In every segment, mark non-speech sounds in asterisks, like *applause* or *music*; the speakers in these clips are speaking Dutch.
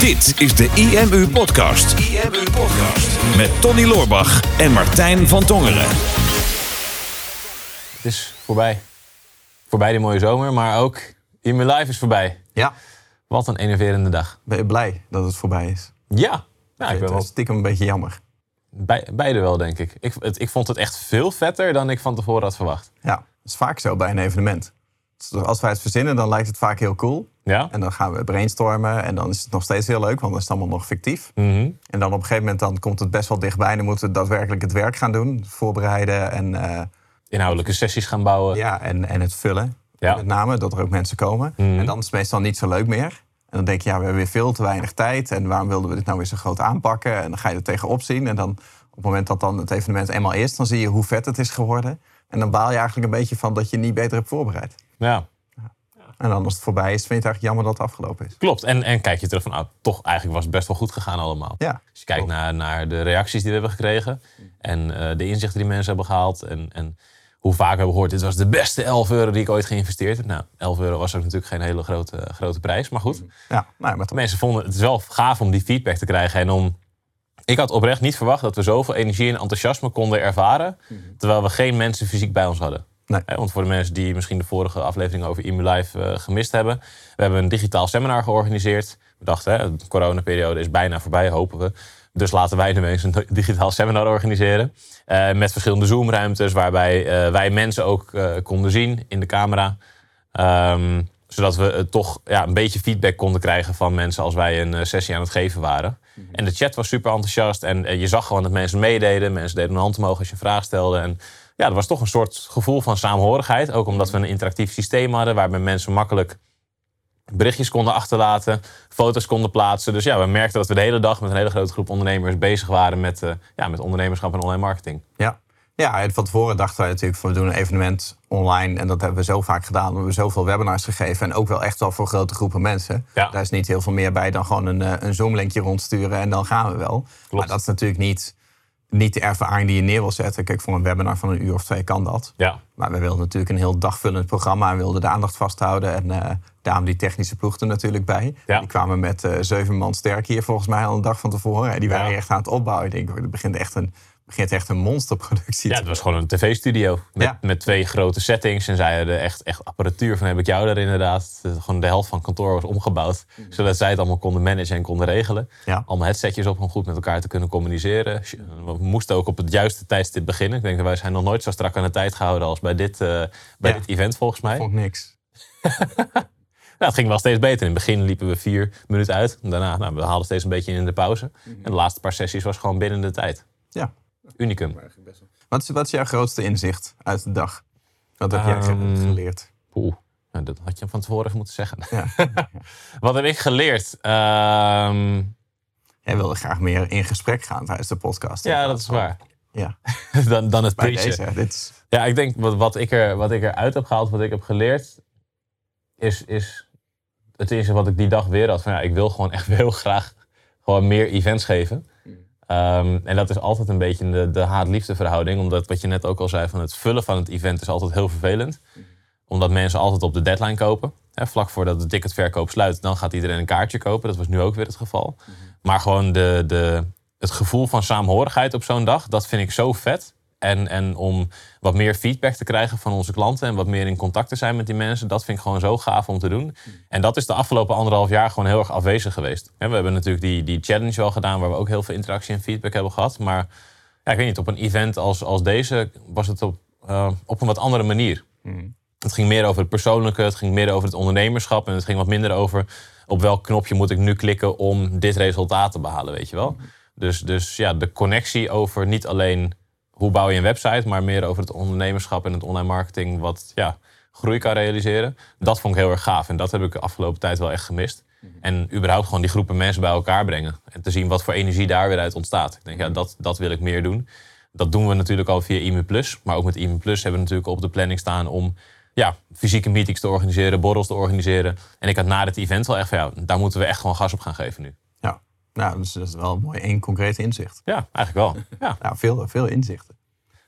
Dit is de IMU Podcast. IMU Podcast. Met Tony Loorbach en Martijn van Tongeren. Het is voorbij. Voorbij die mooie zomer, maar ook IMU Live is voorbij. Ja, Wat een enerverende dag. ben je blij dat het voorbij is? Ja, ja ik ben het wel is stiekem een beetje jammer. bij, beide wel, denk ik. Ik, het, ik vond het echt veel vetter dan ik van tevoren had verwacht. Ja, dat is vaak zo bij een evenement. Als wij het verzinnen, dan lijkt het vaak heel cool. Ja? En dan gaan we brainstormen en dan is het nog steeds heel leuk, want dan is het allemaal nog fictief. Mhm. En dan op een gegeven moment dan komt het best wel dichtbij en dan moeten we daadwerkelijk het werk gaan doen. Voorbereiden en, eh, Inhoudelijke sessies gaan bouwen. ja, en, en het vullen. Ja. Met name, dat er ook mensen komen. Mhm. En dan is het meestal niet zo leuk meer. En dan denk je, ja, we hebben weer veel te weinig tijd. En waarom wilden we dit nou weer zo groot aanpakken? En dan ga je er tegenop zien. En dan op het moment dat dan het evenement eenmaal is, dan zie je hoe vet het is geworden. En dan baal je eigenlijk een beetje van dat je niet beter hebt voorbereid. Ja, En dan als het voorbij is, vind je het eigenlijk jammer dat het afgelopen is. klopt. En, en kijk je terug van, nou, toch eigenlijk was het best wel goed gegaan allemaal. Ja, Als je kijkt naar, naar de reacties die we hebben gekregen en eh, de inzichten die mensen hebben gehaald en, en hoe vaak we hebben gehoord, dit was de beste 11 euro die ik ooit geïnvesteerd heb. Nou, 11 euro was ook natuurlijk geen hele grote, grote prijs, maar goed. ja nou, maar. Mensen vonden het wel gaaf om die feedback te krijgen en om... Ik had oprecht niet verwacht dat we zoveel energie en enthousiasme konden ervaren, terwijl we geen mensen fysiek bij ons hadden. Nee. Want voor de mensen die misschien de vorige aflevering over IMU Live eh, gemist hebben. We hebben een digitaal seminar georganiseerd. We dachten, hè, de coronaperiode is bijna voorbij, hopen we. Dus laten wij nu eens een *laughs* digitaal seminar organiseren. Eh, met verschillende Zoom-ruimtes, waarbij eh, wij mensen ook konden zien in de camera. Ehm, zodat we toch ja, een beetje feedback konden krijgen van mensen als wij een sessie aan het geven waren. En de chat was super enthousiast en je zag gewoon dat mensen meededen. Mensen deden een hand omhoog als je een vraag stelde. En ja, er was toch een soort gevoel van saamhorigheid. Ook omdat we een interactief systeem hadden waarbij mensen makkelijk berichtjes konden achterlaten, foto's konden plaatsen. Dus ja, we merkten dat we de hele dag met een hele grote groep ondernemers bezig waren met, eh, ja, met ondernemerschap en online marketing. Ja. Ja, en van tevoren dachten wij natuurlijk van we doen een evenement online. En dat hebben we zo vaak gedaan. We hebben zoveel webinars gegeven. En ook wel echt wel voor grote groepen mensen. Ja. Daar is niet heel veel meer bij dan gewoon een, eh, een Zoom-linkje rondsturen. En dan gaan we wel. Maar dat is natuurlijk niet, niet de ervaring die je neer wil zetten. Kijk, voor een webinar van een uur of twee kan dat. Ja, Maar we wilden natuurlijk een heel dagvullend programma. En wilden de aandacht vasthouden. En eh daarom die technische ploeg er natuurlijk bij. Ja. Die kwamen met eh, zeven man sterk hier volgens mij al een dag van tevoren. En die waren Ja. echt aan het opbouwen. Ik denk, het begint echt een, begint echt een monsterproductie ja het was gewoon een tv-studio met, Ja. met twee grote settings. En zij hadden echt, echt apparatuur van heb ik jou daar inderdaad. De- Gewoon de helft van het kantoor was omgebouwd. Zodat zij het allemaal konden managen en konden regelen. Ja. Allemaal headsetjes op om goed met elkaar te kunnen communiceren. We moesten ook op het juiste tijdstip beginnen. Ik denk dat wij zijn nog nooit zo strak aan de tijd gehouden als bij dit, eh, bij Ja. dit event volgens mij. Vond ik niks. *laughs* Nou, het ging wel steeds beter. In het begin liepen we vier minuten uit. Daarna, nou, we haalden steeds een beetje in de pauze. En de laatste paar sessies was gewoon binnen de tijd. Ja. Unicum. Wat is, wat is jouw grootste inzicht uit de dag? Wat heb jij Ehm, geleerd? Poeh, nou, dat had je van tevoren moeten zeggen. *laughs* Ja. Wat heb ik geleerd? Ehm, Jij wilde graag meer in gesprek gaan tijdens de podcast. ja, dat is waar. Ja, *laughs* dan, dan het bij preachen. deze. Dit is, Ja, ik denk wat, wat, ik er, wat ik eruit heb gehaald, wat ik heb geleerd, is, is het eerste wat ik die dag weer had. Van, ja, ik wil gewoon echt *laughs* heel graag gewoon meer events geven. Ehm, en dat is altijd een beetje de, de haat-liefde verhouding. Omdat wat je net ook al zei, van het vullen van het event is altijd heel vervelend. Omdat mensen altijd op de deadline kopen. Hè, vlak voordat de ticketverkoop sluit, dan gaat iedereen een kaartje kopen. Dat was nu ook weer het geval. Maar gewoon de, de, het gevoel van saamhorigheid op zo'n dag, dat vind ik zo vet. En, en om wat meer feedback te krijgen van onze klanten en wat meer in contact te zijn met die mensen, dat vind ik gewoon zo gaaf om te doen. En dat is de afgelopen anderhalf jaar gewoon heel erg afwezig geweest. We hebben natuurlijk die, die challenge wel gedaan, waar we ook heel veel interactie en feedback hebben gehad. Maar ja, ik weet niet, op een event als, als deze was het op, eh, op een wat andere manier. Het ging meer over het persoonlijke, het ging meer over het ondernemerschap en het ging wat minder over op welk knopje moet ik nu klikken om dit resultaat te behalen, weet je wel. Dus, dus ja, de connectie over niet alleen hoe bouw je een website, maar meer over het ondernemerschap en het online marketing, wat ja, groei kan realiseren. Dat vond ik heel erg gaaf en dat heb ik de afgelopen tijd wel echt gemist. En überhaupt gewoon die groepen mensen bij elkaar brengen en te zien wat voor energie daar weer uit ontstaat. Ik denk, ja, dat, dat wil ik meer doen. Dat doen we natuurlijk al via IMU Plus. Maar ook met IMU Plus hebben we natuurlijk op de planning staan om ja, fysieke meetings te organiseren, borrels te organiseren. En ik had na het event wel echt van ja, daar moeten we echt gewoon gas op gaan geven nu. Nou, dus dat is wel een mooi één concreet inzicht. Ja, eigenlijk wel. Ja, *laughs* Nou, veel, veel inzichten.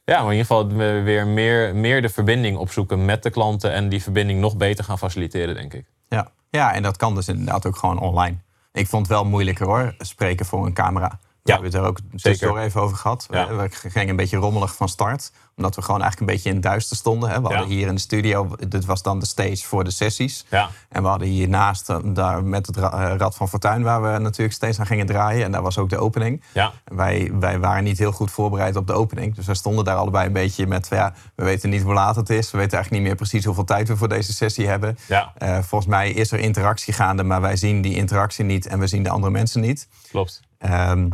ja maar in ieder geval we weer meer, meer de verbinding opzoeken met de klanten en die verbinding nog beter gaan faciliteren, denk ik. Ja. ja, en dat kan dus inderdaad ook gewoon online. Ik vond het wel moeilijker hoor, spreken voor een camera. Ja, we hebben het er ook tussendoor even over gehad. Ja. We gingen een beetje rommelig van start. Omdat we gewoon eigenlijk een beetje in het duister stonden. Hè. We Ja. hadden hier in de studio, dit was dan de stage voor de sessies. Ja. En we hadden hiernaast eh, daar met het eh, Rad van Fortuin... waar we natuurlijk steeds aan gingen draaien. En daar was ook de opening. Ja. Wij, wij waren niet heel goed voorbereid op de opening. Dus wij stonden daar allebei een beetje met... Ja, we weten niet hoe laat het is. We weten eigenlijk niet meer precies hoeveel tijd we voor deze sessie hebben. Ja. Eh, volgens mij is er interactie gaande, maar wij zien die interactie niet... en we zien de andere mensen niet. Klopt. Ehm,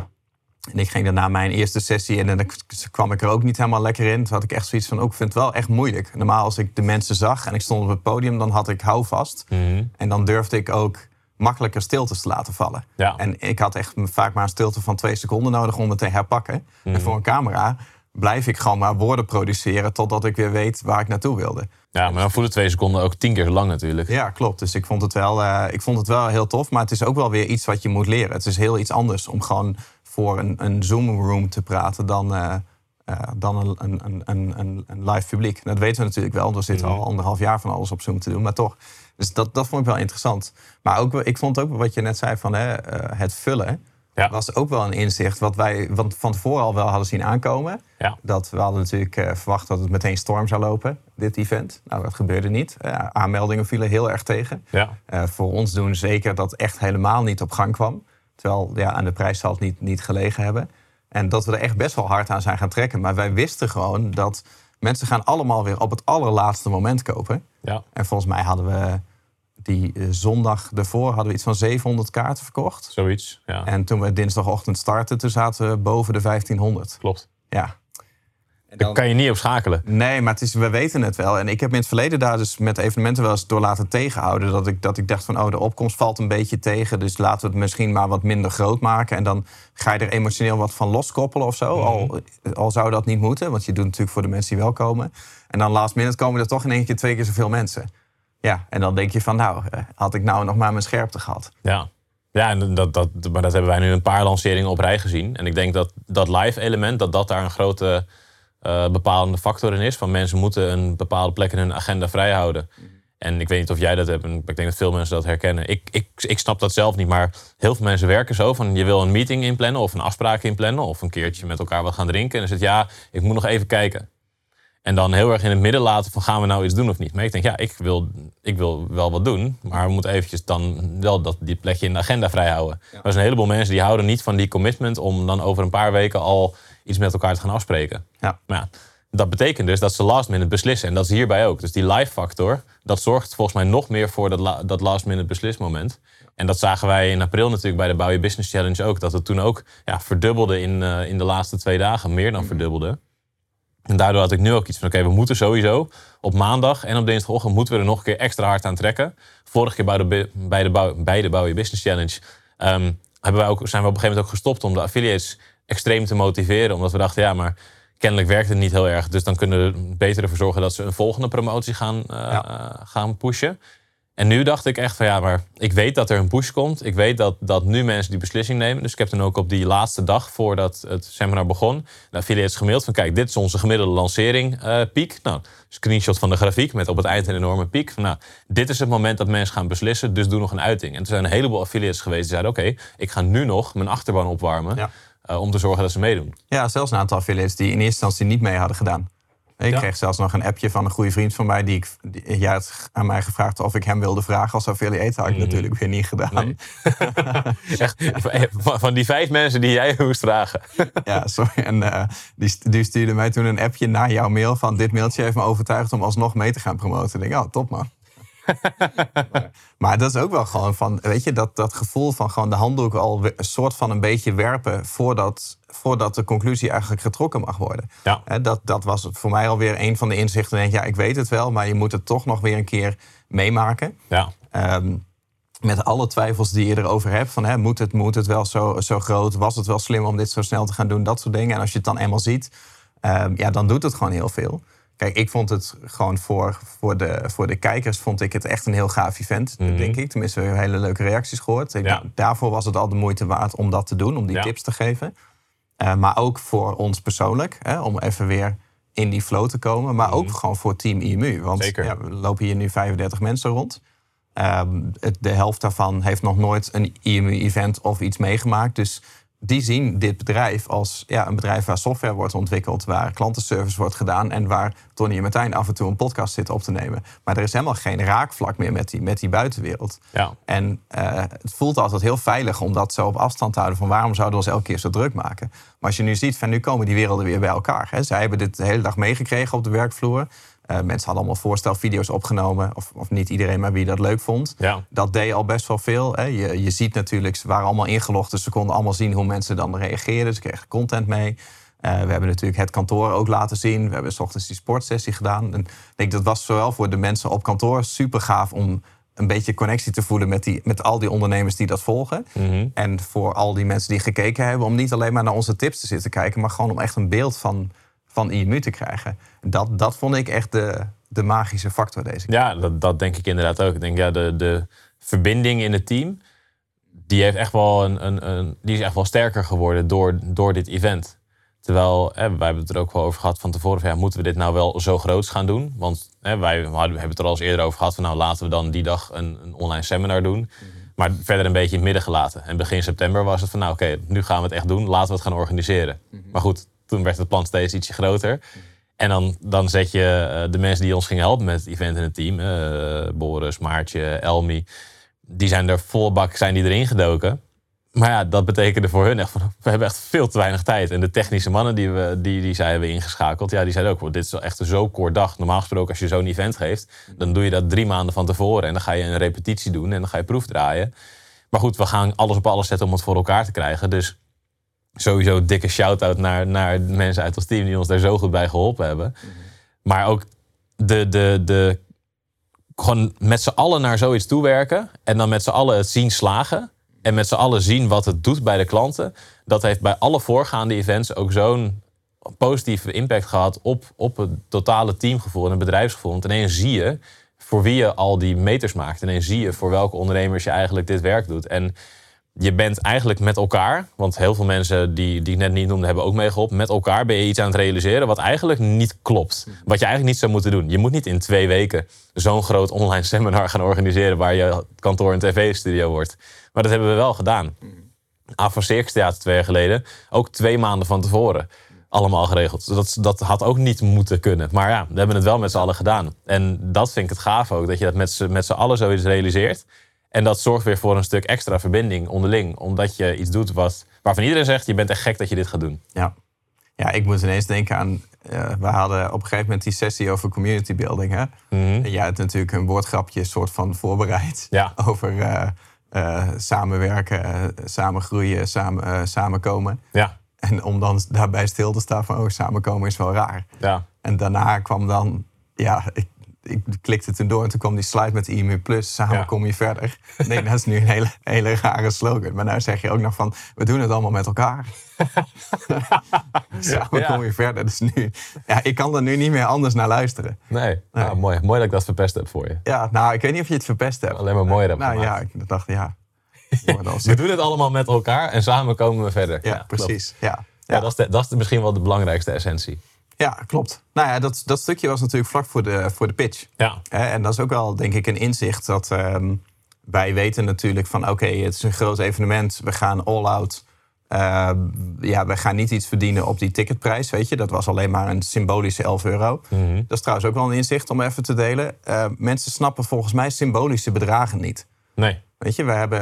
en ik ging daarna mijn eerste sessie en dan kwam ik er ook niet helemaal lekker in. Toen had ik echt zoiets van, ook ik vind het wel echt moeilijk. Normaal als ik de mensen zag en ik stond op het podium, dan had ik houvast. Mhm. En dan durfde ik ook makkelijker stiltes te laten vallen. Ja. En ik had echt vaak maar een stilte van twee seconden nodig om het te herpakken. Mhm. En voor een camera blijf ik gewoon maar woorden produceren totdat ik weer weet waar ik naartoe wilde. Ja, maar dan voelen twee seconden ook tien keer zo lang natuurlijk. Ja, klopt. Dus ik vond, het wel, eh, ik vond het wel heel tof. Maar het is ook wel weer iets wat je moet leren. Het is heel iets anders om gewoon voor een, een Zoom-room te praten dan, eh, eh, dan een, een, een, een, live publiek. En dat weten we natuurlijk wel. We zitten Mhm. al anderhalf jaar van alles op Zoom te doen. Maar toch. Dus dat, dat vond ik wel interessant. Maar ook, wel- ik vond ook wat je net zei van hè, eh, het vullen. Ja. was ook wel een inzicht wat wij want van tevoren al wel hadden zien aankomen. Ja. Dat we hadden natuurlijk verwacht dat het meteen storm zou lopen, dit event. Nou, dat gebeurde niet. Aanmeldingen vielen heel erg tegen. Ja. Voor ons doen zeker dat echt helemaal niet op gang kwam. Terwijl ja, aan de prijs zal het niet, niet gelegen hebben. En dat we er echt best wel hard aan zijn gaan trekken. Maar wij wisten gewoon dat mensen gaan allemaal weer op het allerlaatste moment kopen. Ja. En volgens mij hadden we die eh, zondag ervoor hadden we iets van 700 kaarten verkocht. Zoiets. Ja. En toen we dinsdagochtend startten, toen zaten we boven de 1500. Klopt. Ja. Daar kan je niet op schakelen. Nee, maar het is, we weten het wel. En ik heb in het verleden daar dus met evenementen wel eens door laten tegenhouden. Dat ik, dat ik dacht van, oh, de opkomst valt een beetje tegen. Dus laten we het misschien maar wat minder groot maken. En dan ga je er emotioneel wat van loskoppelen of zo. al, al zou dat niet moeten, want je doet natuurlijk voor de mensen die wel komen. En dan last minute komen er toch in één keer twee keer zoveel mensen. Ja, en dan denk je van, nou, eh, had ik nou nog maar mijn scherpte gehad. Ja. Ja, en dat, dat, maar dat hebben wij nu een paar lanceringen op rij gezien. En ik denk dat dat live element, dat dat daar een grote eh, bepalende factor in is. Van mensen moeten een bepaalde plek in hun agenda vrijhouden. En ik weet niet of jij dat hebt, en ik denk dat veel mensen dat herkennen. Ik, ik, ik snap dat zelf niet, maar heel veel mensen werken zo van... je wil een meeting inplannen of een afspraak inplannen... of een keertje met elkaar wat gaan drinken. En dan zit ja, ik moet nog even kijken. En dan heel erg in het midden laten van gaan we nou iets doen of niet. Maar ik denk, ja, ik wil, ik wil wel wat doen. Maar we moeten eventjes dan wel dat, die plekje in de agenda vrijhouden. Er zijn een heleboel mensen die houden niet van die commitment... om dan over een paar weken al iets met elkaar te gaan afspreken. Ja. Maar ja, dat betekent dus dat ze last minute beslissen. En dat is hierbij ook. Dus die live factor, dat zorgt volgens mij nog meer voor dat, la- dat last minute beslismoment. En dat zagen wij in april natuurlijk bij de Bouw Je Business Challenge ook. Dat het toen ook ja, verdubbelde in, eh, in de laatste twee dagen. Meer dan verdubbelde. En daardoor had ik nu ook iets van, oké, we moeten sowieso op maandag en op dinsdagochtend moeten we er nog een keer extra hard aan trekken. Vorige keer bij de, bi- bij de, bouw, bij de Bouw Je Business Challenge ehm, hebben wij ook, zijn we op een gegeven moment ook gestopt om de affiliates extreem te motiveren. Omdat we dachten, ja, maar kennelijk werkt het niet heel erg. Dus dan kunnen we er beter ervoor zorgen dat ze een volgende promotie gaan, eh, Ja. gaan pushen. En nu dacht ik echt van ja, maar ik weet dat er een push komt. Ik weet dat, dat nu mensen die beslissing nemen. Dus ik heb dan ook op die laatste dag voordat het seminar begon... de affiliates gemaild van kijk, dit is onze gemiddelde lancering eh, piek. Nou, screenshot van de grafiek met op het eind een enorme piek. Van, nou, dit is het moment dat mensen gaan beslissen, dus doe nog een uiting. En er zijn een heleboel affiliates geweest die zeiden... oké, ik ga nu nog mijn achterban opwarmen Ja. Eh, om te zorgen dat ze meedoen. Ja, zelfs een aantal affiliates die in eerste instantie niet mee hadden gedaan. Ik Ja. kreeg zelfs nog een appje van een goede vriend van mij. Die ik, die, had aan mij gevraagd of ik hem wilde vragen als affiliate. Had ik natuurlijk weer niet gedaan. Nee. *laughs* Echt, van, van die vijf mensen die jij moest vragen. Ja, sorry. En eh, die, st- die stuurde mij toen een appje naar jouw mail van... dit mailtje heeft me overtuigd om alsnog mee te gaan promoten. Ik denk, oh, top man. *laughs* maar, dat is ook wel gewoon van, weet je, dat, dat gevoel van gewoon de handdoek al een soort van een beetje werpen... voordat, voordat de conclusie eigenlijk getrokken mag worden. Ja. Dat, dat was voor mij alweer een van de inzichten. Denk, ja, ik weet het wel, maar je moet het toch nog weer een keer meemaken. Ja, Ehm, met alle twijfels die je erover hebt. Van, hè, moet, het, moet het wel zo, zo groot? Was het wel slim om dit zo snel te gaan doen? Dat soort dingen. En als je het dan eenmaal ziet, ehm, ja, dan doet het gewoon heel veel. Kijk, ik vond het gewoon voor, voor, de, voor de kijkers vond ik het echt een heel gaaf event, Mhm. denk ik. Tenminste, we hebben hele leuke reacties gehoord. Ik- Ja. Daarvoor was het al de moeite waard om dat te doen, om die Ja. tips te geven. Eh, maar ook voor ons persoonlijk, hè, om even weer in die flow te komen. Maar ook gewoon voor Team IMU. Want Mhm. Zeker. ja, we lopen hier nu 35 mensen rond. Ehm, het- de helft daarvan heeft nog nooit een IMU-event of iets meegemaakt. Dus die zien dit bedrijf als ja, een bedrijf waar software wordt ontwikkeld, waar klantenservice wordt gedaan en waar Tony en Martijn af en toe een podcast zitten op te nemen. Maar er is helemaal geen raakvlak meer met die, met die buitenwereld. Ja. En eh, het voelt altijd heel veilig om dat zo op afstand te houden. Van waarom zouden we ons elke keer zo druk maken? Maar als je nu ziet, van nu komen die werelden weer bij elkaar. Hè. Zij hebben dit de hele dag meegekregen op de werkvloer. Eh, mensen hadden allemaal voorstelvideo's opgenomen. Of, of niet iedereen, maar wie dat leuk vond. Ja. Dat deed al best wel veel. Hè. Je, je ziet natuurlijk, ze waren allemaal ingelogd. Dus ze konden allemaal zien hoe mensen dan reageerden. Ze kregen content mee. Eh, we hebben natuurlijk het kantoor ook laten zien. We hebben s ochtends die sportsessie gedaan. En ik denk dat was zowel voor de mensen op kantoor super gaaf om een beetje connectie te voelen met, die, met al die ondernemers die dat volgen. Mhm. En voor al die mensen die gekeken hebben, om niet alleen maar naar onze tips te zitten kijken, maar gewoon om echt een beeld van, van IMU te krijgen. Dat, dat vond ik echt de, de magische factor deze keer. Ja, dat, dat denk ik inderdaad ook. Ik denk, ja, de, de verbinding in het team, die, heeft echt wel een, een, een, die is echt wel sterker geworden door, door dit event. Terwijl, hè, wij hebben het er ook wel over gehad van tevoren, van, ja, moeten we dit nou wel zo groots gaan doen? Want hè, wij hadden, hebben het er al eens eerder over gehad van, nou laten we dan die dag een, een online seminar doen. Maar verder een beetje in het midden gelaten. En begin september was het van, nou oké, nu gaan we het echt doen, laten we het gaan organiseren. Maar goed, toen werd het plan steeds ietsje groter. En dan, dan zet je eh, de mensen die ons gingen helpen met het event in het team, eh, Boris, Maartje, Elmi, die zijn er vol bak zijn die erin gedoken. Maar ja, dat betekende voor hun echt we hebben echt veel te weinig tijd. En de technische mannen die, we, die, die zij hebben ingeschakeld, ja, die zeiden ook, "Wow, dit is echt een zo kort dag. Normaal gesproken, als je zo'n event geeft, dan doe je dat drie maanden van tevoren. En dan ga je een repetitie doen en dan ga je proefdraaien. Maar goed, we gaan alles op alles zetten om het voor elkaar te krijgen. Dus sowieso dikke shout-out naar, naar mensen uit ons team die ons daar zo goed bij geholpen hebben. Maar ook de, de, de, gewoon met z'n allen naar zoiets toewerken. En dan met z'n allen het zien slagen. En met z'n allen zien wat het doet bij de klanten. Dat heeft bij alle voorgaande events ook zo'n positieve impact gehad op, op het totale teamgevoel en het bedrijfsgevoel. Want ineens zie je voor wie je al die meters maakt. Ineens zie je voor welke ondernemers je eigenlijk dit werk doet. En je bent eigenlijk met elkaar, want heel veel mensen die, die ik net niet noemde hebben ook meegeholpen. Met elkaar ben je iets aan het realiseren wat eigenlijk niet klopt. Wat je eigenlijk niet zou moeten doen. Je moet niet in twee weken zo'n groot online seminar gaan organiseren waar je kantoor een tv-studio wordt. Maar dat hebben we wel gedaan. Avon Circus twee jaar geleden, ook twee maanden van tevoren. Allemaal geregeld. Dat, dat had ook niet moeten kunnen. Maar ja, we hebben het wel met z'n allen gedaan. En dat vind ik het gaaf ook, dat je dat met z'n allen zoiets realiseert. En dat zorgt weer voor een stuk extra verbinding onderling. Omdat je iets doet wat, waarvan iedereen zegt, je bent echt gek dat je dit gaat doen. Ja. ja, ik moet ineens denken aan... eh, we hadden op een gegeven moment die sessie over community building. Hè? En jij hebt natuurlijk een woordgrapje soort van voorbereid. Ja. *laughs* Over eh, eh, samenwerken, samen groeien, samen, samenkomen. Ja, En om dan daarbij stil te staan van... oh, samenkomen is wel raar. ja. En daarna kwam dan... Ja, ik, ik klikte toen door en toen kwam die slide met IMU Plus. Samen Ja. kom je verder. *laughs* Nee, dat is nu een hele, hele rare slogan. Maar nou zeg je ook nog van... we doen het allemaal met elkaar. *laughs* Samen Ja. kom je verder. Dus nu... Ja, ik kan er nu niet meer anders naar luisteren. Nee, Nou, mooi. mooi dat ik dat verpest heb voor je. Ja, nou, ik weet niet of je het verpest hebt. Alleen maar mooier heb Nou gemaakt. ja, ik dacht, ja... *laughs* We doen het allemaal met elkaar en samen komen we verder. Ja, precies. Ja. Ja, dat is, de- dat is misschien wel de belangrijkste essentie. Ja, klopt. Nou ja, dat, dat stukje was natuurlijk vlak voor de, voor de pitch. Ja, en dat is ook wel, denk ik, een inzicht dat ehm, wij weten natuurlijk van... oké, het is een groot evenement, we gaan all out. Ehm, ja, we gaan niet iets verdienen op die ticketprijs, weet je. Dat was alleen maar een symbolische 11 euro. Dat is trouwens ook wel een inzicht om even te delen. Eh, mensen snappen volgens mij symbolische bedragen niet. nee. Weet je, we hebben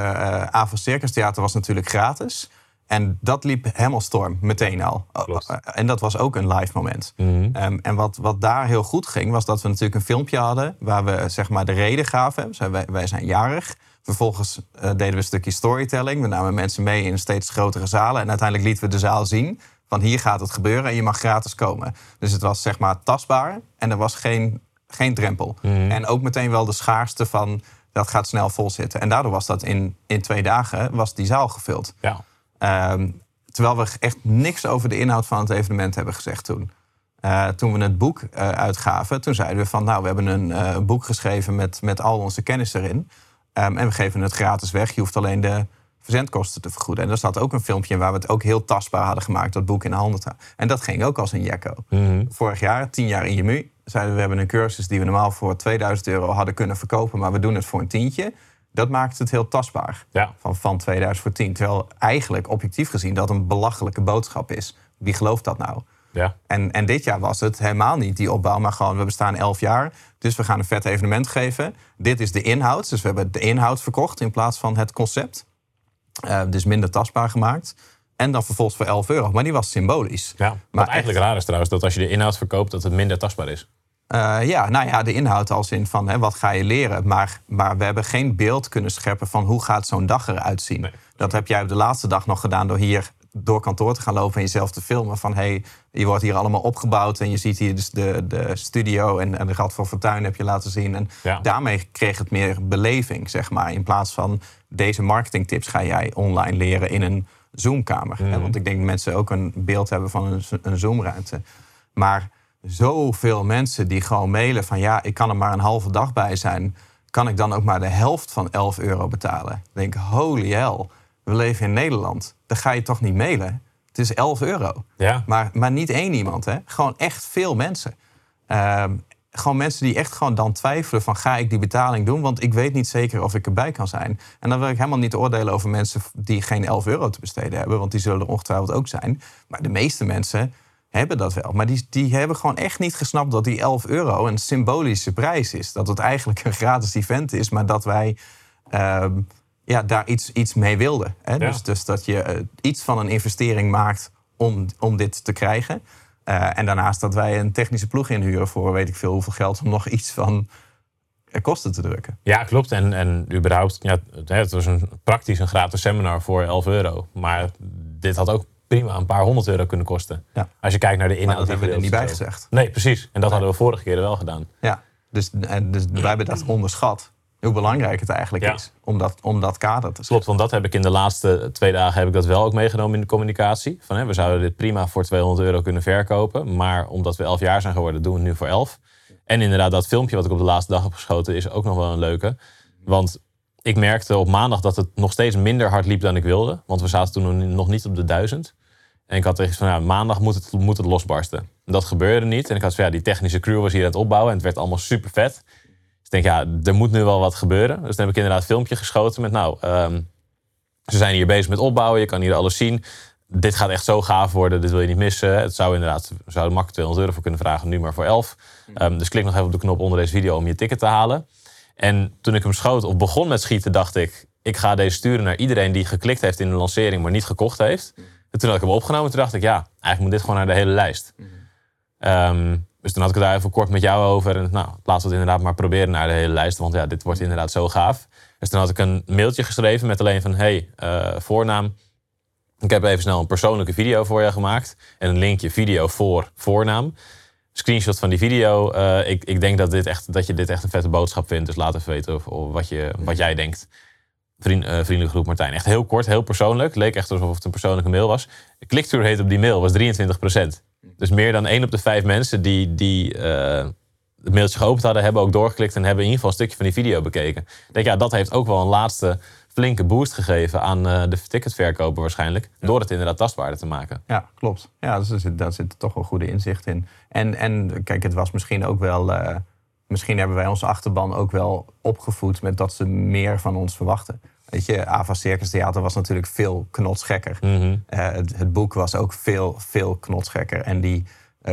Avon Circus Theater was natuurlijk gratis. En dat liep helemaal storm, meteen al. Klopt. Eh, En dat was ook een live moment. Ehm, en wat, wat daar heel goed ging, was dat we natuurlijk een filmpje hadden... waar we zeg maar de reden gaven. Zei, wij, wij zijn jarig. Vervolgens eh, deden we een stukje storytelling. We namen mensen mee in steeds grotere zalen. En uiteindelijk lieten we de zaal zien van hier gaat het gebeuren... en je mag gratis komen. Dus het was zeg maar tastbaar en er was geen, geen drempel. En ook meteen wel de schaarste van dat gaat snel vol zitten. En daardoor was dat in, in twee dagen was die zaal gevuld. Ja. Ehm, terwijl we echt niks over de inhoud van het evenement hebben gezegd toen. Eh, toen we het boek eh, uitgaven, toen zeiden we van... nou, we hebben een eh, boek geschreven met, met al onze kennis erin. Ehm, en we geven het gratis weg. Je hoeft alleen de verzendkosten te vergoeden. En er staat ook een filmpje in waar we het ook heel tastbaar hadden gemaakt... dat boek in de handen te houden. En dat ging ook als een jekko. Vorig jaar, tien jaar in je mu, zeiden we hebben een cursus die we normaal voor 2000 euro hadden kunnen verkopen, maar we doen het voor een tientje. Dat maakt het heel tastbaar. Ja. Van, van 2000 voor 10. Terwijl eigenlijk objectief gezien dat een belachelijke boodschap is. Wie gelooft dat nou? Ja. En, en dit jaar was het helemaal niet die opbouw, maar gewoon we bestaan 11 jaar. Dus we gaan een vet evenement geven. Dit is de inhoud. Dus we hebben de inhoud verkocht in plaats van het concept. Eh, dus minder tastbaar gemaakt. En dan vervolgens voor 11 euro. Maar die was symbolisch. ja. Wat Maar eigenlijk raar is trouwens, dat als je de inhoud verkoopt, dat het minder tastbaar is. Eh, ja, nou ja, de inhoud als in van hè, wat ga je leren. Maar, maar we hebben geen beeld kunnen scheppen van hoe gaat zo'n dag eruit zien. Nee. Dat heb jij op de laatste dag nog gedaan door hier door kantoor te gaan lopen en jezelf te filmen. Van hey, je wordt hier allemaal opgebouwd en je ziet hier dus de, de studio en, en de Rad van Fortuin heb je laten zien. En Ja. daarmee kreeg het meer beleving, zeg maar. In plaats van deze marketingtips ga jij online leren in een Zoomkamer. Hè, Want ik denk dat mensen ook een beeld hebben van een, een Zoomruimte. Maar zoveel mensen die gewoon mailen van ja, ik kan er maar een halve dag bij zijn. Kan ik dan ook maar de helft van 11 euro betalen? Ik denk, holy hell, we leven in Nederland. Dan ga je toch niet mailen? Het is 11 euro. Ja. Maar, maar niet één iemand, hè? Gewoon echt veel mensen. Ehm, gewoon mensen die echt gewoon dan twijfelen van ga ik die betaling doen? Want ik weet niet zeker of ik erbij kan zijn. En dan wil ik helemaal niet oordelen over mensen die geen 11 euro te besteden hebben. Want die zullen er ongetwijfeld ook zijn. Maar de meeste mensen hebben dat wel. Maar die, die hebben gewoon echt niet gesnapt dat die 11 euro een symbolische prijs is. Dat het eigenlijk een gratis event is, maar dat wij ehm, ja, daar iets, iets mee wilden. Hè? Dus, dus dat je eh, iets van een investering maakt om, om dit te krijgen. Eh, en daarnaast dat wij een technische ploeg inhuren voor weet ik veel hoeveel geld om nog iets van eh, kosten te drukken. Ja, klopt. En, en überhaupt, ja, het- het was een praktisch een gratis seminar voor 11 euro. Maar dit had ook prima een paar honderd euro kunnen kosten. Ja. Als je kijkt naar de Maar inhoud. dat die hebben we er niet bij gezegd. Nee, precies. En dat hadden we vorige keer wel gedaan. Ja, dus, en dus wij hebben dat onderschat. Hoe belangrijk het eigenlijk Ja. is om dat, om dat kader te Klopt, want dat heb ik in de laatste twee dagen heb ik dat wel ook meegenomen in de communicatie. Van, hè, we zouden dit prima voor 200 euro kunnen verkopen. Maar omdat we 11 jaar zijn geworden, doen we het nu voor 11. En inderdaad, dat filmpje wat ik op de laatste dag heb geschoten, is ook nog wel een leuke. Want ik merkte op maandag dat het nog steeds minder hard liep dan ik wilde. Want we zaten toen nog niet op de 1000. En ik had tegen van, maandag moet het, moet het losbarsten. En dat gebeurde niet. En ik had van, ja, die technische crew was hier aan het opbouwen. En het werd allemaal super vet. Dus ik denk, ja, er moet nu wel wat gebeuren. Dus dan heb ik inderdaad een filmpje geschoten met, nou, ehm, ze zijn hier bezig met opbouwen. Je kan hier alles zien. Dit gaat echt zo gaaf worden. Dit wil je niet missen. Het zou inderdaad, we zouden makkelijk 200 euro voor kunnen vragen. Nu maar voor 11. Ehm, dus klik nog even op de knop onder deze video om je ticket te halen. En toen ik hem schoot of begon met schieten, dacht ik... ik ga deze sturen naar iedereen die geklikt heeft in de lancering... maar niet gekocht heeft. En toen had ik hem opgenomen. Toen dacht ik, ja, eigenlijk moet dit gewoon naar de hele lijst. Ehm, dus toen had ik daar even kort met jou over. En nou, laten we het inderdaad maar proberen naar de hele lijst. Want ja, dit wordt inderdaad zo gaaf. Dus toen had ik een mailtje geschreven met alleen van... hey, eh, voornaam. Ik heb even snel een persoonlijke video voor je gemaakt. En een linkje video voor voornaam. Screenshot van die video. Eh, ik, ik denk dat, dit echt, dat je dit echt een vette boodschap vindt. Dus laat even weten of, of wat, je, wat jij denkt. Vriend, eh, vriendelijke groep Martijn. Echt heel kort, heel persoonlijk. Leek echt alsof het een persoonlijke mail was. De click-through rate op die mail was 23% Dus meer dan 1 op de 5 mensen die, die eh, het mailtje geopend hadden... hebben ook doorgeklikt en hebben in ieder geval een stukje van die video bekeken. Ik denk, ja, dat heeft ook wel een laatste flinke boost gegeven... aan eh, de ticketverkoper waarschijnlijk. Door het inderdaad tastbaarder te maken. Ja, klopt. Ja, dus er zit, daar zit toch wel goede inzicht in. En, en kijk, het was misschien ook wel... eh, misschien hebben wij onze achterban ook wel opgevoed... met dat ze meer van ons verwachten. Weet je, Ava Circus Theater was natuurlijk veel knotsgekker. Mhm. Eh, het, het boek was ook veel, veel knotsgekker. En die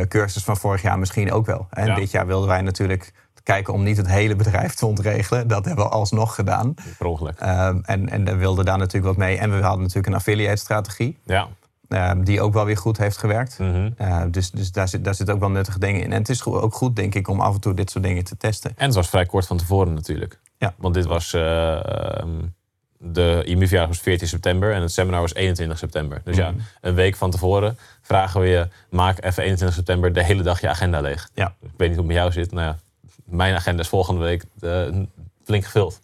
cursus van vorig jaar misschien ook wel. En Ja. dit jaar wilden wij natuurlijk kijken om niet het hele *laughs* bedrijf te ontregelen. Dat hebben we alsnog gedaan. Per ongeluk. Ehm, en, en we wilden daar natuurlijk wat mee. En we hadden natuurlijk een affiliate strategie. Ja. ehm, die ook wel weer goed heeft gewerkt. Mhm. Eh, dus dus daar, zit, daar zit ook wel nuttige dingen in. En het is ook goed, denk ik, om af en toe dit soort dingen te testen. En het was vrij kort van tevoren natuurlijk. Ja. Want dit was... eh, ehm, de IMU-verjaardag was 14 september en het seminar was 21 september. Dus ja, Mhm. een week van tevoren vragen we je... maak even 21 september de hele dag je agenda leeg. Ja. Ik weet niet hoe het met jou zit. Nou ja, mijn agenda is volgende week eh, flink gevuld.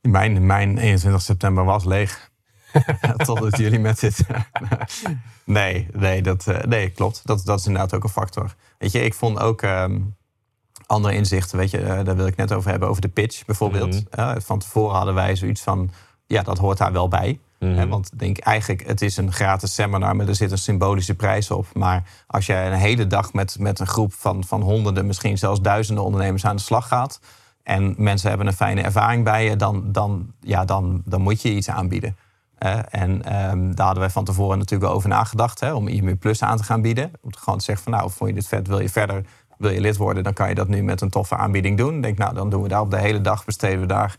Mijn, mijn 21 september was leeg. *laughs* Totdat jullie met dit. *laughs* nee, nee, dat, eh, nee, klopt. Dat, dat is inderdaad ook een factor. Weet je, ik vond ook ehm, andere inzichten. Weet je, eh, daar wil ik net over hebben, over de pitch bijvoorbeeld. Mhm. Van tevoren hadden wij zoiets van. Ja, dat hoort daar wel bij. Hè, want ik denk eigenlijk, het is een gratis seminar, maar er zit een symbolische prijs op. Maar als jij een hele dag met, met een groep van, van honderden, misschien zelfs duizenden ondernemers aan de slag gaat. En mensen hebben een fijne ervaring bij je, dan, dan, ja, dan, dan moet je iets aanbieden. En ehm, daar hadden wij van tevoren natuurlijk over nagedacht hè, om IMU Plus aan te gaan bieden. Om gewoon te zeggen van nou, vond je dit vet, wil je verder, wil je lid worden, dan kan je dat nu met een toffe aanbieding doen. Ik denk nou, dan doen we daar op de hele dag, besteden we daar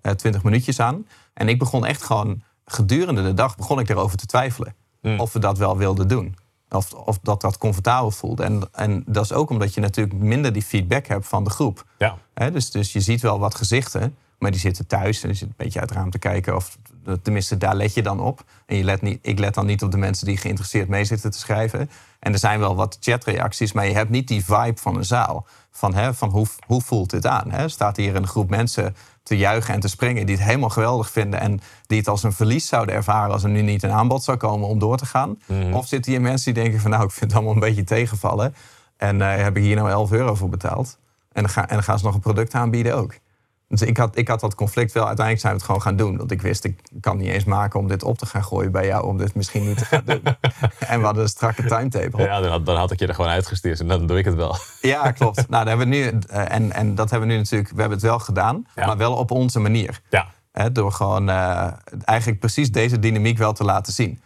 eh 20 minuutjes aan. En ik begon echt gewoon, gedurende de dag begon ik erover te twijfelen. Of we dat wel wilden doen. Of, of dat dat comfortabel voelde. En, en dat is ook omdat je natuurlijk minder die feedback hebt van de groep. Ja. Dus, dus je ziet wel wat gezichten, maar die zitten thuis en je zit een beetje uit het raam te kijken. Of tenminste, daar let je dan op. En je let niet, ik let dan niet op de mensen die geïnteresseerd mee zitten te schrijven. En er zijn wel wat chatreacties, maar je hebt niet die vibe van een zaal. Van, hè, van hoe, hoe voelt dit aan? Hè? Staat hier een groep mensen te juichen en te springen die het helemaal geweldig vinden en die het als een verlies zouden ervaren als er nu niet een aanbod zou komen om door te gaan? Of zitten hier mensen die denken van nou, ik vind het allemaal een beetje tegenvallen en eh, heb ik hier nou 11 euro voor betaald? En dan, ga, en dan gaan ze nog een product aanbieden ook. Dus ik had, ik had dat conflict wel. Uiteindelijk zijn we het gewoon gaan doen. Want ik wist, ik kan niet eens maken om dit op te gaan gooien bij jou. Om dit misschien niet te gaan doen. *laughs* en we hadden een strakke timetable. Ja, dan had, dan had ik je er gewoon uitgestuurd en dan doe ik het wel. *laughs* Ja, klopt. nou, dat hebben we nu, eh, en, en dat hebben we nu natuurlijk, we hebben het wel gedaan. Ja. Maar wel op onze manier. Ja, door gewoon eh, eigenlijk precies deze dynamiek wel te laten zien.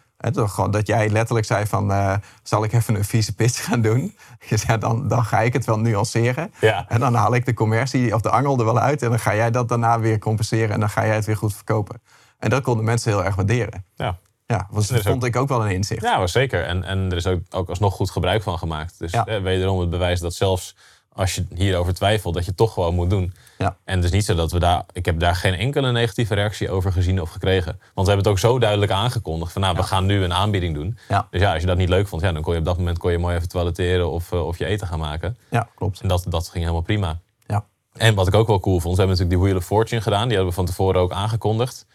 Dat jij letterlijk zei van, eh, zal ik even een vieze pitch gaan doen? *laughs* Je zei, dan, dan ga ik het wel nuanceren. Ja. En dan haal ik de commercie of de angel er wel uit. En dan ga jij dat daarna weer compenseren. En dan ga jij het weer goed verkopen. En dat konden mensen heel erg waarderen. ja. Ja, was, ook- vond ik ook wel een inzicht. Ja, zeker. En, en er is ook, ook alsnog goed gebruik van gemaakt. Dus Ja. eh, wederom het bewijs dat zelfs als je hierover twijfelt, dat je het toch gewoon moet doen. Ja. En het is niet zo dat we daar... Ik heb daar geen enkele negatieve reactie over gezien of gekregen. Want we hebben het ook zo duidelijk aangekondigd. Van nou, we gaan nu een aanbieding doen. Ja. Dus ja, als je dat niet leuk vond, ja, dan kon je op dat moment kon je mooi even toiletteren of, eh, of je eten gaan maken. Ja, klopt. En dat, dat ging helemaal prima. Ja. En wat ik ook wel cool vond, we hebben natuurlijk die Wheel of Fortune gedaan. Die hadden we van tevoren ook aangekondigd.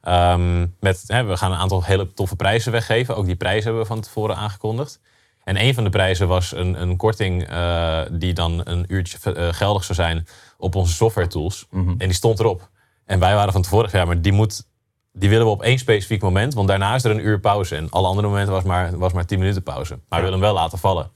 Ehm, met, hè, we gaan een aantal hele toffe prijzen weggeven. Ook die prijzen hebben we van tevoren aangekondigd. En een van de prijzen was een, een korting eh, die dan een uurtje eh, geldig zou zijn op onze software tools. En die stond erop. En wij waren van tevoren, ja, maar die, moet, die willen we op één specifiek moment. Want daarna is er een uur pauze. En alle andere momenten was maar, was maar 10 minuten pauze. Maar we willen hem wel laten vallen.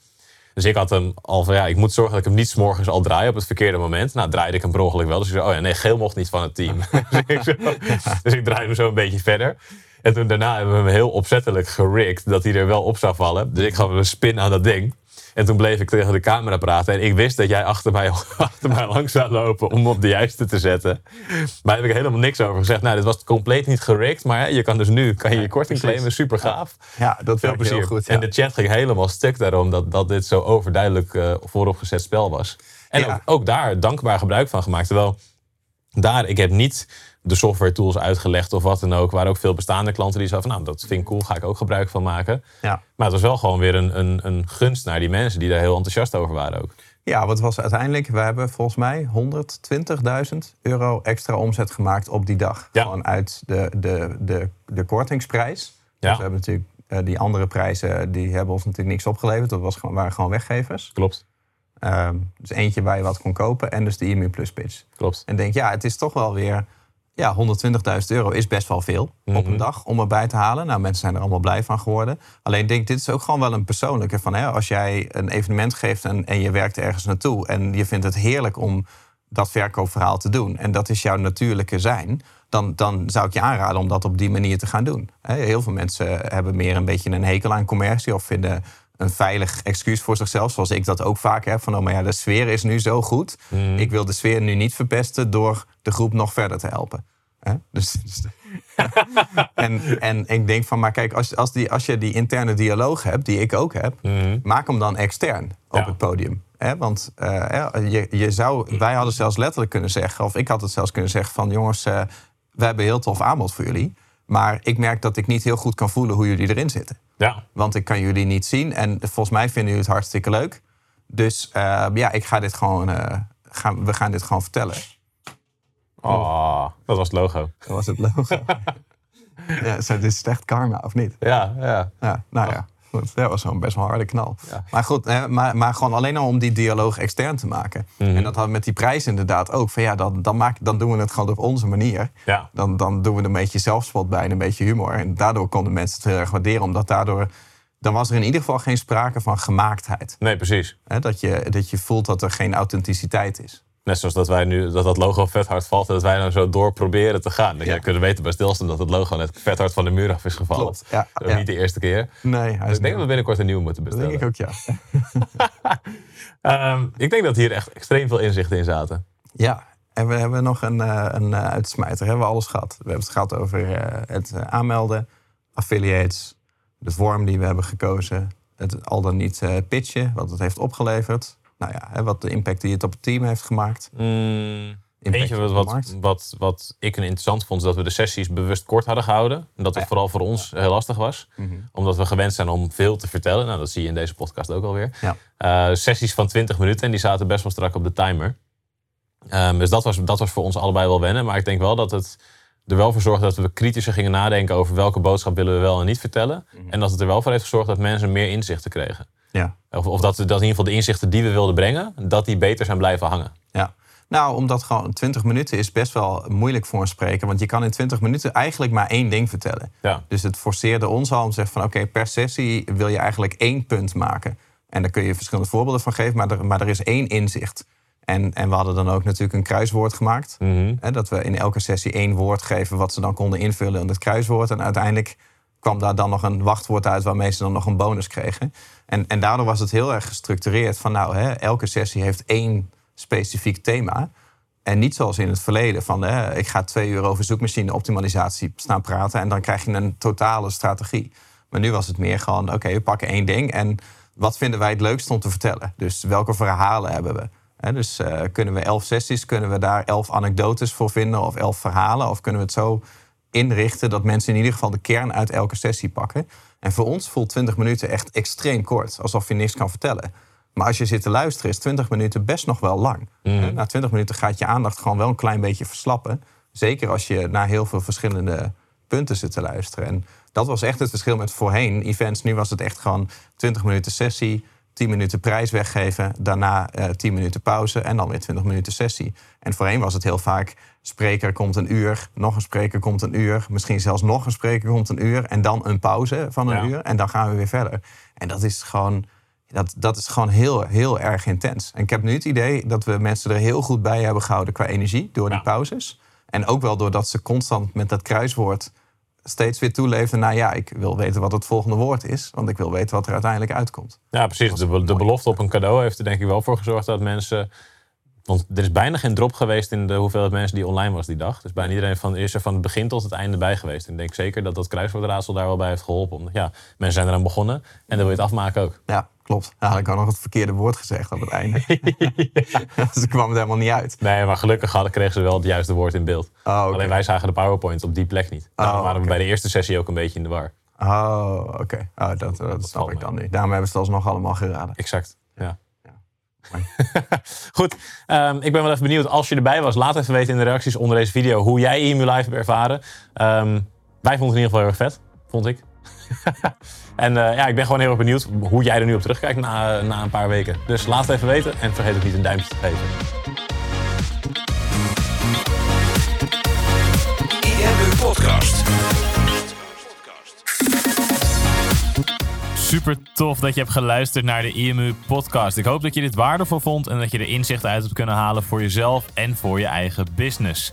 Dus ik had hem al van ja, ik moet zorgen dat ik hem niet 's morgens al draai op het verkeerde moment. Nou, draaide ik hem per ongeluk wel. Dus ik zei, oh ja, nee, geel mocht niet van het team. *laughs* dus, ik zo, *laughs* dus ik draaide hem zo een beetje verder. En toen daarna hebben we hem heel opzettelijk gerigged dat hij er wel op zou vallen. Dus ik gaf hem een spin aan dat ding. En toen bleef ik tegen de camera praten. En ik wist dat jij achter mij, *laughs* achter mij langs zou lopen om op de juiste te zetten. Maar daar heb ik helemaal niks over gezegd. Nou, dit was compleet niet gerigged. Maar je kan dus nu kan je, je korting claimen. Super gaaf. Ja, dat Veel werkt heel plezier. goed. Ja. En de chat ging helemaal stuk daarom dat, dat dit zo overduidelijk eh, vooropgezet spel was. En Ja. ook, ook daar dankbaar gebruik van gemaakt. Terwijl daar, ik heb niet de software tools uitgelegd of wat dan ook. Waar ook veel bestaande klanten die zeiden van nou, dat vind ik cool, ga ik ook gebruik van maken. Ja. Maar het was wel gewoon weer een, een, een gunst naar die mensen die daar heel enthousiast over waren ook. Ja, wat was uiteindelijk? We hebben volgens mij 120.000 euro extra omzet gemaakt op die dag. Ja. Gewoon uit de, de, de, de kortingsprijs. Ja. Dus we hebben natuurlijk eh, die andere prijzen, die hebben ons natuurlijk niks opgeleverd. Dat was gewoon, waren gewoon weggevers. Klopt, Ehm, dus eentje waar je wat kon kopen en dus de IMU Plus pitch. klopt. En denk, ja, het is toch wel weer... Ja, 120.000 euro is best wel veel op een dag om erbij te halen. Nou, mensen zijn er allemaal blij van geworden. Alleen ik denk, dit is ook gewoon wel een persoonlijke van... Hè, als jij een evenement geeft en, en je werkt ergens naartoe... en je vindt het heerlijk om dat verkoopverhaal te doen... en dat is jouw natuurlijke zijn... Dan, dan zou ik je aanraden om dat op die manier te gaan doen. Heel veel mensen hebben meer een beetje een hekel aan commercie... of vinden een veilig excuus voor zichzelf, zoals ik dat ook vaak heb. Van, oh, maar ja, de sfeer is nu zo goed. Ik wil de sfeer nu niet verpesten door de groep nog verder te helpen. Hè? Dus, dus- *laughs* en, en ik denk van, maar kijk, als, als, die, als je die interne dialoog hebt, die ik ook heb, maak hem dan extern op Ja. het podium. Hè? Want eh, je, je zou, wij hadden zelfs letterlijk kunnen zeggen, of ik had het zelfs kunnen zeggen van, jongens, eh we hebben een heel tof aanbod voor jullie. Maar ik merk dat ik niet heel goed kan voelen hoe jullie erin zitten. Ja, Want ik kan jullie niet zien. En volgens mij vinden jullie het hartstikke leuk. Dus eh, ja, ik ga dit gewoon, eh, gaan, we gaan dit gewoon vertellen. oh, dat was het logo. Dat was het logo. *laughs* ja, dit is slecht karma, of niet? Ja, ja. Ja, nou ja. *laughs* dat was gewoon best wel een harde knal. Ja. Maar goed, hè, maar, maar gewoon alleen al om die dialoog extern te maken. Mhm. En dat had met die prijs inderdaad ook. Van ja, dan, dan, maak, dan doen we het gewoon op onze manier. Ja. Dan, dan doen we er een beetje zelfspot bij en een beetje humor. En daardoor konden mensen het heel erg waarderen. Omdat daardoor, dan was er in ieder geval geen sprake van gemaaktheid. Nee, precies. Hè, dat, je, dat je voelt dat er geen authenticiteit is. Net zoals dat wij nu dat dat logo vet hard valt en dat wij nou zo door proberen te gaan. Dat Ja. jij kunnen weten bij stilstaan dat het logo net vet hard van de muur af is gevallen. Klopt, ja, Dat is ja. Niet de eerste keer. Nee, hij Dus ik denk dat we binnenkort een nieuwe moeten dat bestellen. denk ik ook, ja. *laughs* Ehm, ik denk dat hier echt extreem veel inzichten in zaten. Ja, en we hebben nog een, eh, een eh, uitsmijter. Hebben we alles gehad. We hebben het gehad over eh, het aanmelden, affiliates, de vorm die we hebben gekozen, het al dan niet pitchen, wat het heeft opgeleverd. Nou ja, hè, wat de impact die het op het team heeft gemaakt. Mm, eentje op wat, wat, wat, wat ik een interessant vond, is dat we de sessies bewust kort hadden gehouden. En dat het Ja. vooral voor ons heel lastig was. Omdat we gewend zijn om veel te vertellen. Nou, dat zie je in deze podcast ook alweer. Ja. Eh, sessies van 20 minuten en die zaten best wel strak op de timer. Ehm, dus dat was, dat was voor ons allebei wel wennen. Maar ik denk wel dat het er wel voor zorgde dat we kritischer gingen nadenken over welke boodschap willen we wel en niet vertellen. En dat het er wel voor heeft gezorgd dat mensen meer inzichten kregen. Ja. Of, of dat, dat in ieder geval de inzichten die we wilden brengen, dat die beter zijn blijven hangen. Ja. Nou, omdat gewoon 20 minuten is best wel moeilijk voor een spreker. Want je kan in 20 minuten eigenlijk maar één ding vertellen. Ja. Dus het forceerde ons al om te zeggen van oké, per sessie wil je eigenlijk één punt maken. En daar kun je verschillende voorbeelden van geven, maar er, maar er is één inzicht. En, en we hadden dan ook natuurlijk een kruiswoord gemaakt. Mhm. Hè, dat we in elke sessie één woord geven wat ze dan konden invullen in het kruiswoord. En uiteindelijk kwam daar dan nog een wachtwoord uit waarmee ze dan nog een bonus kregen. En, en daardoor was het heel erg gestructureerd van nou, hè, elke sessie heeft één specifiek thema. En niet zoals in het verleden van hè, ik ga twee uur over zoekmachine optimalisatie staan praten en dan krijg je een totale strategie. Maar nu was het meer gewoon oké, we pakken één ding en wat vinden wij het leukst om te vertellen? Dus welke verhalen hebben we? Dus eh, kunnen we elf sessies, kunnen we daar elf anekdotes voor vinden of elf verhalen? Of kunnen we het zo inrichten dat mensen in ieder geval de kern uit elke sessie pakken? En voor ons voelt 20 minuten echt extreem kort, alsof je niks kan vertellen. Maar als je zit te luisteren, is 20 minuten best nog wel lang. Hè, Na 20 minuten gaat je aandacht gewoon wel een klein beetje verslappen. Zeker als je naar heel veel verschillende punten zit te luisteren. En dat was echt het verschil met voorheen events. Nu was het echt gewoon 20 minuten sessie, 10 minuten prijs weggeven, daarna eh 10 minuten pauze en dan weer 20 minuten sessie. En voorheen was het heel vaak spreker komt een uur, nog een spreker komt een uur, misschien zelfs nog een spreker komt een uur en dan een pauze van een Ja. uur en dan gaan we weer verder. En dat is gewoon dat, dat is gewoon heel, heel erg intens. En ik heb nu het idee dat we mensen er heel goed bij hebben gehouden qua energie door die Ja. pauzes. En ook wel doordat ze constant met dat kruiswoord steeds weer toeleefden naar ja, ik wil weten wat het volgende woord is, want ik wil weten wat er uiteindelijk uitkomt. Ja, precies. De, be- de belofte op een cadeau heeft er denk ik wel voor gezorgd dat mensen. Want er is bijna geen drop geweest in de hoeveelheid mensen die online was die dag. Dus bijna iedereen van, is er van het begin tot het einde bij geweest. En ik denk zeker dat dat kruiswoordraadsel daar wel bij heeft geholpen. Omdat ja, mensen zijn eraan begonnen en dan wil je het afmaken ook. Ja, klopt. Ja, had ik ook nog het verkeerde woord gezegd op het einde. *laughs* *laughs* dus dan kwam het helemaal niet uit. Nee, maar gelukkig hadden, kregen ze wel het juiste woord in beeld. Oh. Alleen wij zagen de PowerPoint op die plek niet. Daarom Oh, waren we bij de eerste sessie ook een beetje in de war. Oh, oké. Oh, dat, dat, snap ik mee. dan nu. Daarom hebben ze het alsnog allemaal geraden. Exact. Ja. Ja. *laughs* Goed, ehm, ik ben wel even benieuwd. Als je erbij was, laat even weten in de reacties onder deze video hoe jij EMU Live hebt ervaren. Ehm, wij vonden het in ieder geval heel erg vet, vond ik. *laughs* en eh, ja, ik ben gewoon heel erg benieuwd hoe jij er nu op terugkijkt na, na een paar weken. Dus laat het even weten en vergeet ook niet een duimpje te geven. IMU Podcast. Super tof dat je hebt geluisterd naar de IMU podcast. Ik hoop dat je dit waardevol vond en dat je er inzichten uit hebt kunnen halen voor jezelf en voor je eigen business.